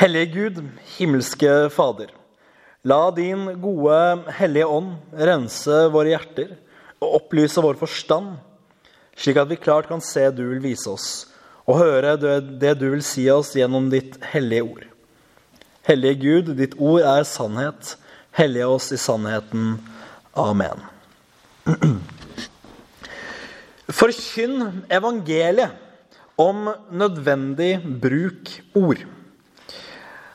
Hellige Gud, himmelske Fader. La din gode, hellige ånd rense våre hjerter og opplyse vår forstand, slik at vi klart kan se du vil vise oss, og høre det du vil si oss gjennom ditt hellige ord. Hellige Gud, ditt ord er sannhet. Hellige oss i sannheten. Amen. Forkynn evangeliet om nødvendig bruk ord.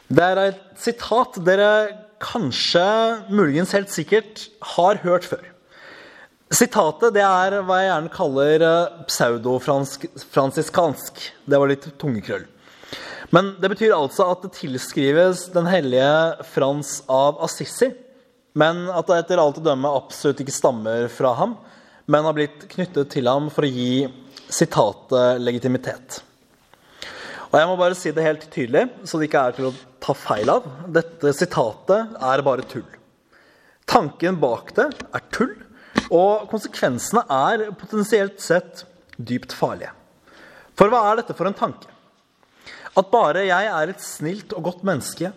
Det er et sitat dere kanskje, muligens helt sikkert, har hørt før. Sitatet det er hva jeg gjerne kaller eh, pseudofransiskansk. Det var litt tungekrøll. Men det betyr altså at det tilskrives den hellige Frans av Assisi, men at det etter alt å dømme absolutt ikke stammer fra ham, men har blitt knyttet til ham for å gi sitatet legitimitet. Og jeg må bare si det helt tydelig, så det ikke er til å ta feil av. Dette sitatet er bare tull. Tanken bak det er tull, og konsekvensene er potensielt sett dypt farlige. For hva er dette for en tanke? At bare jeg er et snilt og godt menneske,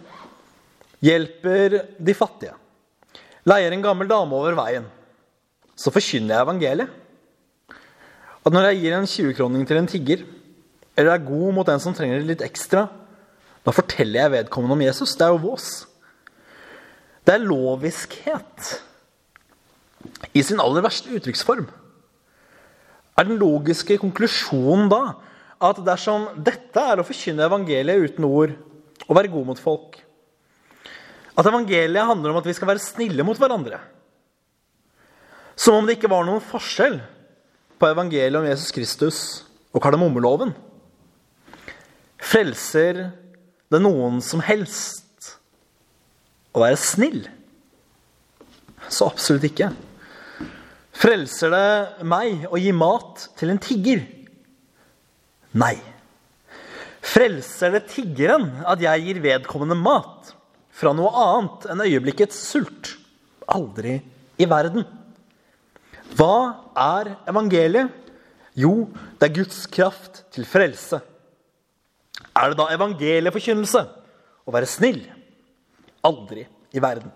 hjelper de fattige, leier en gammel dame over veien, så forkynner jeg evangeliet. At når jeg gir en 20-kroning til en tigger, eller er god mot en som trenger det litt ekstra, da forteller jeg vedkommende om Jesus. Det er jo vås. Det er loviskhet i sin aller verste uttrykksform. Er den logiske konklusjonen da at dersom dette er å forkynne evangeliet uten ord og være god mot folk At evangeliet handler om at vi skal være snille mot hverandre som om det ikke var noen forskjell på evangeliet om Jesus Kristus og kardemommeloven. Frelser det noen som helst å være snill? Så absolutt ikke. Frelser det meg å gi mat til en tigger? Nei. Frelser det tiggeren at jeg gir vedkommende mat fra noe annet enn øyeblikkets sult? Aldri i verden. Hva er evangeliet? Jo, det er Guds kraft til frelse. Er det da evangelieforkynnelse å være snill? Aldri i verden.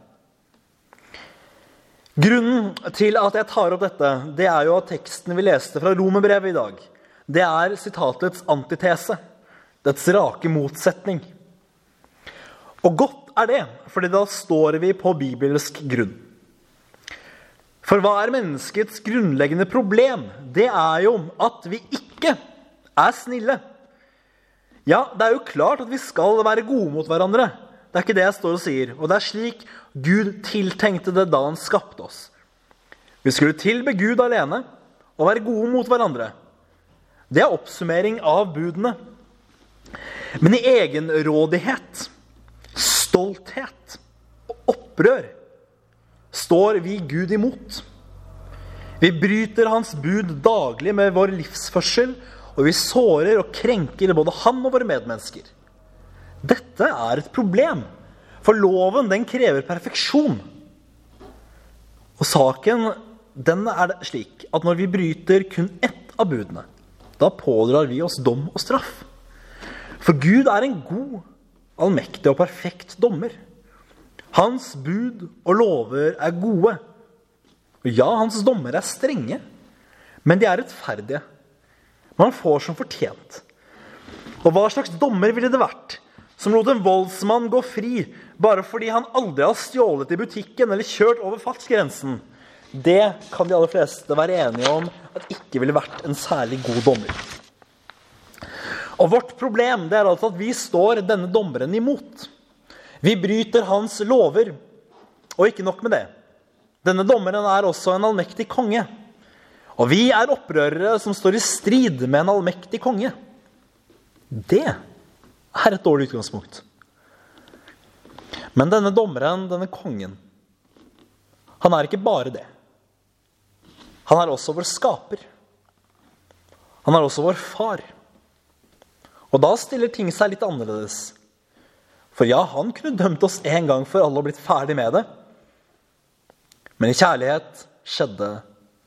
Grunnen til at jeg tar opp dette, det er jo at teksten vi leste fra Romerbrevet i dag, det er sitatets antitese. Dets rake motsetning. Og godt er det, fordi da står vi på bibelsk grunn. For hva er menneskets grunnleggende problem? Det er jo at vi ikke er snille. Ja, det er jo klart at vi skal være gode mot hverandre. Det er ikke det jeg står og sier. Og det er slik Gud tiltenkte det da han skapte oss. Vi skulle tilbe Gud alene og være gode mot hverandre. Det er oppsummering av budene. Men i egenrådighet, stolthet og opprør står vi Gud imot. Vi bryter hans bud daglig med vår livsførsel, og vi sårer og krenker både han og våre medmennesker. Dette er et problem, for loven den krever perfeksjon. Og saken den er slik at når vi bryter kun ett av budene, da pådrar vi oss dom og straff. For Gud er en god, allmektig og perfekt dommer. Hans bud og lover er gode. Ja, hans dommer er strenge, men de er rettferdige. Man får som fortjent. Og hva slags dommer ville det vært som lot en voldsmann gå fri bare fordi han aldri har stjålet i butikken eller kjørt over fartsgrensen? Det kan de aller fleste være enige om at ikke ville vært en særlig god dommer. Og Vårt problem det er altså at vi står denne dommeren imot. Vi bryter hans lover. Og ikke nok med det. Denne dommeren er også en allmektig konge. Og vi er opprørere som står i strid med en allmektig konge. Det er et dårlig utgangspunkt. Men denne dommeren, denne kongen, han er ikke bare det. Han er også vår skaper. Han er også vår far. Og da stiller ting seg litt annerledes. For ja, han kunne dømt oss en gang for alle og blitt ferdig med det. Men i kjærlighet skjedde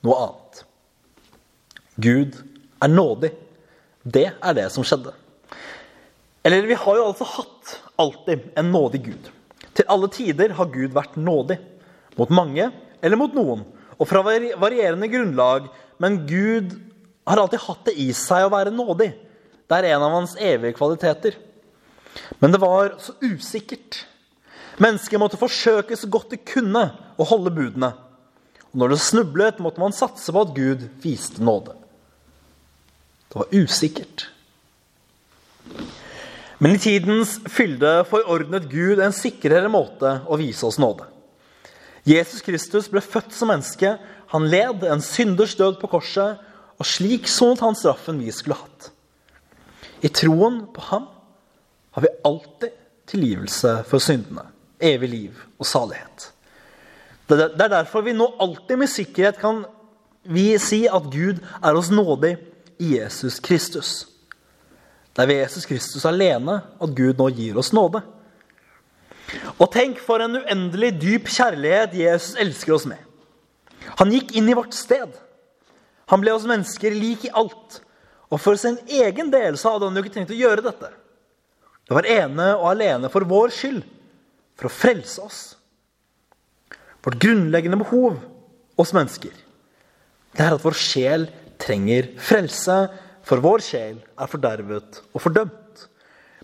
noe annet. Gud er nådig. Det er det som skjedde. Eller vi har jo altså hatt alltid en nådig Gud. Til alle tider har Gud vært nådig. Mot mange eller mot noen. Og fra varierende grunnlag. Men Gud har alltid hatt det i seg å være nådig. Det er en av hans evige kvaliteter. Men det var så usikkert. Mennesket måtte forsøke så godt de kunne å holde budene. Og når det snublet, måtte man satse på at Gud viste nåde. Det var usikkert. Men i tidens fylde forordnet Gud en sikrere måte å vise oss nåde. Jesus Kristus ble født som menneske. Han led en synders død på korset, og slik sonet han straffen vi skulle hatt. I troen på ham har vi alltid tilgivelse for syndene, evig liv og salighet. Det er derfor vi nå alltid med sikkerhet kan vi si at Gud er oss nådig Jesus Kristus. Det er ved Jesus Kristus alene at Gud nå gir oss nåde. Og tenk for en uendelig dyp kjærlighet Jesus elsker oss med. Han gikk inn i vårt sted. Han ble oss mennesker lik i alt. Og for sin egen del så hadde han jo ikke tenkt å gjøre dette. Det var ene og alene for vår skyld, for å frelse oss. Vårt grunnleggende behov oss mennesker det er at vår sjel trenger frelse, for vår sjel er fordervet og fordømt.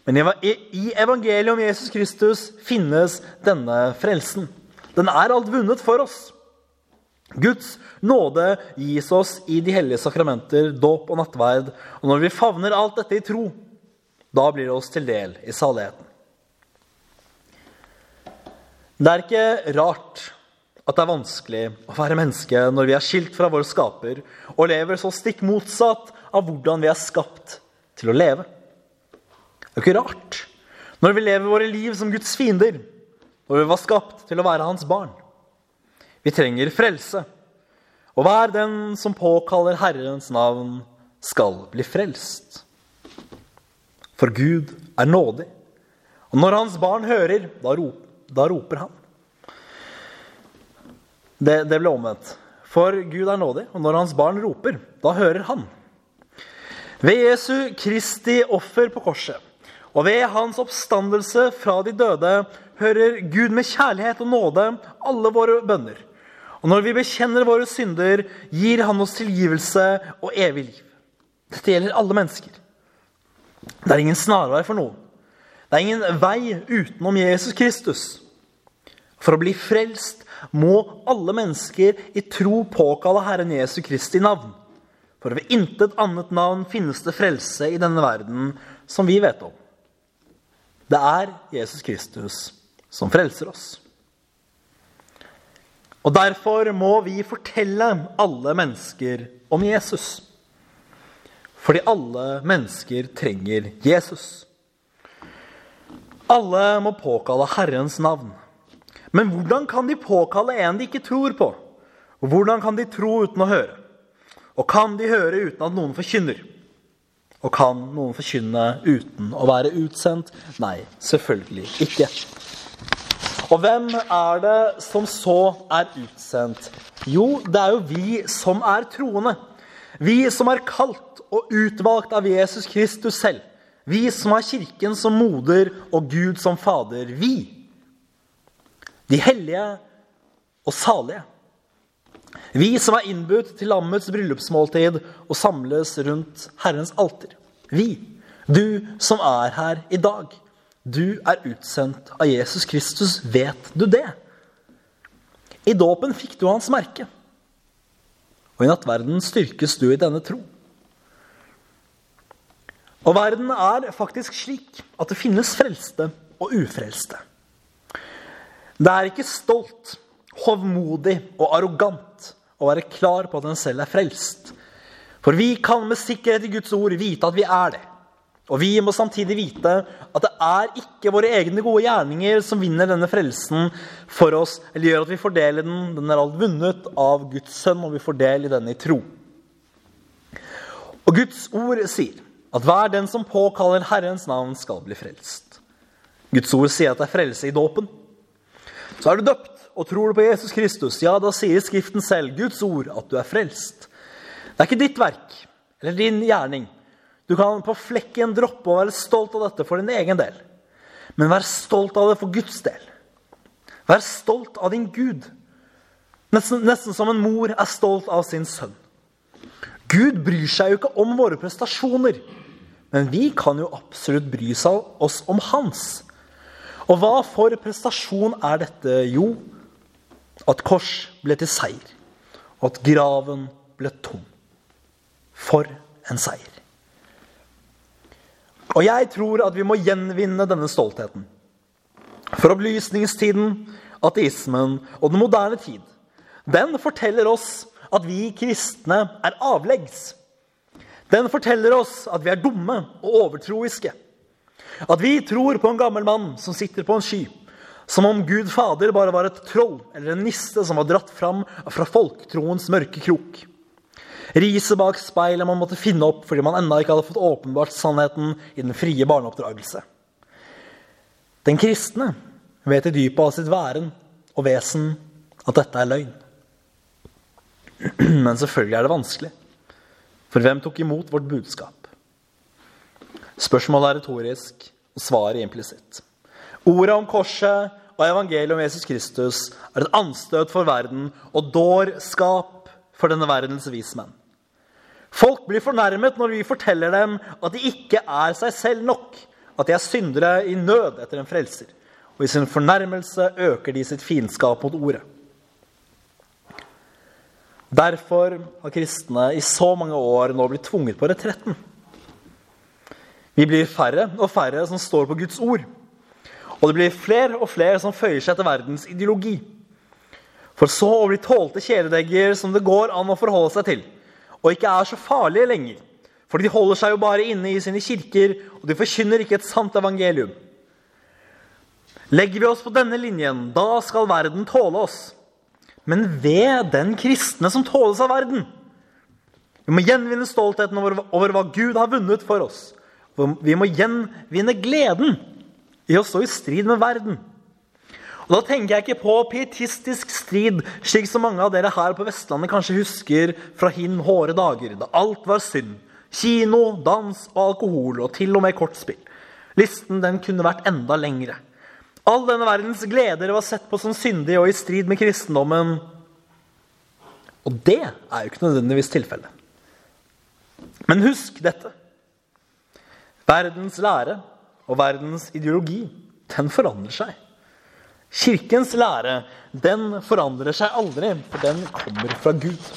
Men i evangeliet om Jesus Kristus finnes denne frelsen. Den er alt vunnet for oss. Guds nåde gis oss i de hellige sakramenter, dåp og nattverd. Og når vi favner alt dette i tro, da blir det oss til del i saligheten. Det er ikke rart at det er vanskelig å være menneske når vi er skilt fra vår skaper og lever så stikk motsatt av hvordan vi er skapt til å leve. Det er ikke rart når vi lever våre liv som Guds fiender, når vi var skapt til å være hans barn. Vi trenger frelse, og hver den som påkaller Herrens navn, skal bli frelst. For Gud er nådig, og når hans barn hører, da roper han. Det, det ble omvendt. For Gud er nådig, og når hans barn roper, da hører han. Ved Jesu Kristi offer på korset og ved hans oppstandelse fra de døde hører Gud med kjærlighet og nåde alle våre bønner. Og når vi bekjenner våre synder, gir han oss tilgivelse og evig liv. Dette gjelder alle mennesker. Det er ingen snarvei for noen. Det er ingen vei utenom Jesus Kristus. For å bli frelst må alle mennesker i tro påkalle Herren Jesu Kristi navn. For ved intet annet navn finnes det frelse i denne verden som vi vet om. Det er Jesus Kristus som frelser oss. Og Derfor må vi fortelle alle mennesker om Jesus. Fordi alle mennesker trenger Jesus. Alle må påkalle Herrens navn. Men hvordan kan de påkalle en de ikke tror på? Og hvordan kan de tro uten å høre? Og kan de høre uten at noen forkynner? Og kan noen forkynne uten å være utsendt? Nei, selvfølgelig ikke. Og hvem er det som så er utsendt? Jo, det er jo vi som er troende. Vi som er kalt og utvalgt av Jesus Kristus selv. Vi som har Kirken som moder og Gud som fader. Vi de hellige og salige. Vi som er innbudt til lammets bryllupsmåltid og samles rundt Herrens alter. Vi, du som er her i dag. Du er utsendt av Jesus Kristus. Vet du det? I dåpen fikk du hans merke. Og i nattverden styrkes du i denne tro. Og verden er faktisk slik at det finnes frelste og ufrelste. Det er ikke stolt, hovmodig og arrogant å være klar på at en selv er frelst. For vi kan med sikkerhet i Guds ord vite at vi er det. Og vi må samtidig vite at det er ikke våre egne gode gjerninger som vinner denne frelsen for oss, eller gjør at vi får del i den. Den er alt vunnet av Guds sønn, og vi får del i den i tro. Og Guds ord sier at hver den som påkaller Herrens navn, skal bli frelst. Guds ord sier at det er frelse i dåpen. Så er du døpt og tror du på Jesus Kristus, ja, da sier Skriften selv, Guds ord, at du er frelst. Det er ikke ditt verk eller din gjerning. Du kan på flekken droppe å være stolt av dette for din egen del. Men vær stolt av det for Guds del. Vær stolt av din Gud. Nesten, nesten som en mor er stolt av sin sønn. Gud bryr seg jo ikke om våre prestasjoner, men vi kan jo absolutt bry oss om hans. Og hva for prestasjon er dette? Jo, at kors ble til seier, og at graven ble tom. For en seier. Og jeg tror at vi må gjenvinne denne stoltheten. For opplysningstiden, ateismen og den moderne tid, den forteller oss at vi kristne er avleggs. Den forteller oss at vi er dumme og overtroiske. At vi tror på en gammel mann som sitter på en sky, som om Gud Fader bare var et troll eller en niste som var dratt fram fra folketroens mørke krok. Riset bak speilet man måtte finne opp fordi man ennå ikke hadde fått åpenbart sannheten i den frie barneoppdragelse. Den kristne vet i dypet av sitt væren og vesen at dette er løgn. Men selvfølgelig er det vanskelig. For hvem tok imot vårt budskap? Spørsmålet er retorisk, og svaret implisitt. Ordet om korset og evangeliet om Jesus Kristus er et anstøt for verden og dårskap for denne verdens vismenn. Folk blir fornærmet når vi forteller dem at de ikke er seg selv nok, at de er syndere i nød etter en frelser. Og i sin fornærmelse øker de sitt fiendskap mot ordet. Derfor har kristne i så mange år nå blitt tvunget på retretten. Vi blir færre og færre som står på Guds ord. Og det blir flere og flere som føyer seg etter verdens ideologi. For så å bli tålte kjæledegger som det går an å forholde seg til og ikke er så farlige lenger. For de holder seg jo bare inne i sine kirker, og de forkynner ikke et sant evangelium. Legger vi oss på denne linjen, da skal verden tåle oss. Men ved den kristne som tåles av verden. Vi må gjenvinne stoltheten over, over hva Gud har vunnet for oss. Vi må gjenvinne gleden i å stå i strid med verden. Og Da tenker jeg ikke på pietistisk strid, slik som mange av dere her på Vestlandet kanskje husker fra hin hårde dager, da alt var synd. Kino, dans og alkohol, og til og med kortspill. Listen den kunne vært enda lengre. All denne verdens gleder var sett på som syndig og i strid med kristendommen. Og det er jo ikke nødvendigvis tilfellet. Men husk dette. Verdens lære og verdens ideologi, den forandrer seg. Kirkens lære den forandrer seg aldri, for den kommer fra Gud.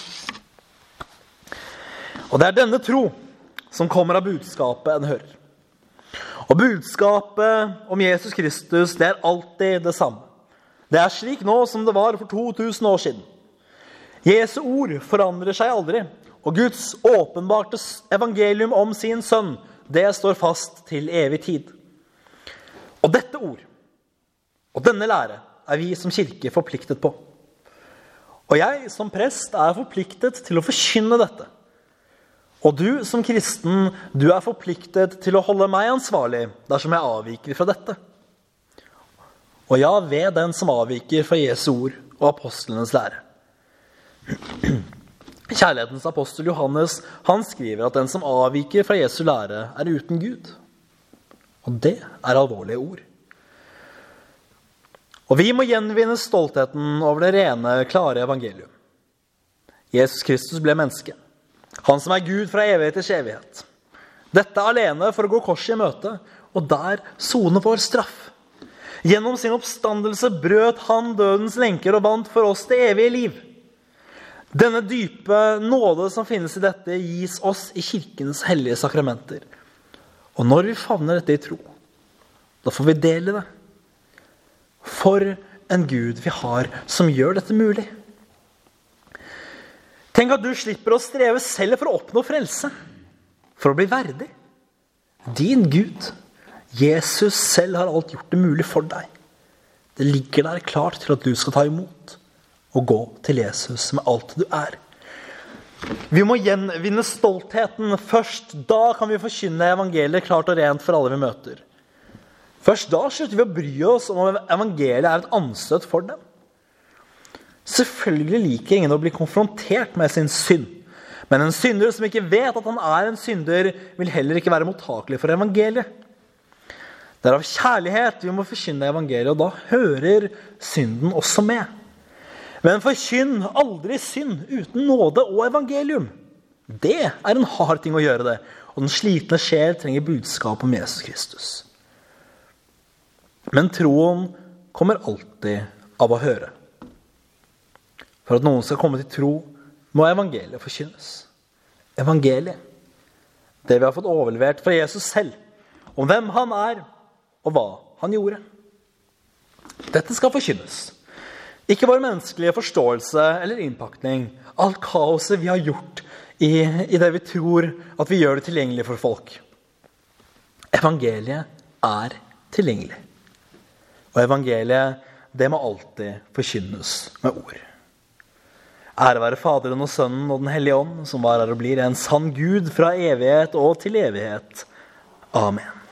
Og det er denne tro som kommer av budskapet en hører. Og budskapet om Jesus Kristus det er alltid det samme. Det er slik nå som det var for 2000 år siden. Jesu ord forandrer seg aldri, og Guds åpenbarte evangelium om sin sønn, det står fast til evig tid. Og dette ord og denne lære er vi som kirke forpliktet på. Og jeg som prest er forpliktet til å forkynne dette. Og du som kristen, du er forpliktet til å holde meg ansvarlig dersom jeg avviker fra dette. Og ja, ved den som avviker fra Jesu ord og apostlenes lære. Kjærlighetens apostel Johannes han skriver at den som avviker fra Jesu lære, er uten Gud. Og det er alvorlige ord. Og vi må gjenvinne stoltheten over det rene, klare evangelium. Jesus Kristus ble menneske. Han som er Gud fra evighet til evighet. Dette alene for å gå korset i møte, og der sone vår straff. Gjennom sin oppstandelse brøt han dødens lenker og vant for oss det evige liv. Denne dype nåde som finnes i dette, gis oss i Kirkens hellige sakramenter. Og når vi favner dette i tro, da får vi del i det. For en Gud vi har som gjør dette mulig. Tenk at du slipper å streve selv for å oppnå frelse, for å bli verdig. Din Gud, Jesus selv, har alt gjort det mulig for deg. Det ligger der klart til at du skal ta imot og gå til Jesus med alt du er. Vi må gjenvinne stoltheten. Først da kan vi forkynne evangeliet klart og rent for alle vi møter. Først da slutter vi å bry oss om om evangeliet er et anstøt for dem. Selvfølgelig liker ingen å bli konfrontert med sin synd. Men en synder som ikke vet at han er en synder, vil heller ikke være mottakelig for evangeliet. Det er av kjærlighet vi må forkynne evangeliet, og da hører synden også med. Men forkynn aldri synd uten nåde og evangelium. Det er en hard ting å gjøre det, og den slitne sjel trenger budskap om Jesus Kristus. Men troen kommer alltid av å høre. For at noen skal komme til tro, må evangeliet forkynnes. Evangeliet. Det vi har fått overlevert fra Jesus selv, om hvem han er, og hva han gjorde. Dette skal forkynnes. Ikke vår menneskelige forståelse eller innpakning. Alt kaoset vi har gjort i, i det vi tror at vi gjør det tilgjengelig for folk. Evangeliet er tilgjengelig. Og evangeliet, det må alltid forkynnes med ord. Ære være Faderen og Sønnen og Den hellige ånd, som var her og blir en sann Gud fra evighet og til evighet. Amen.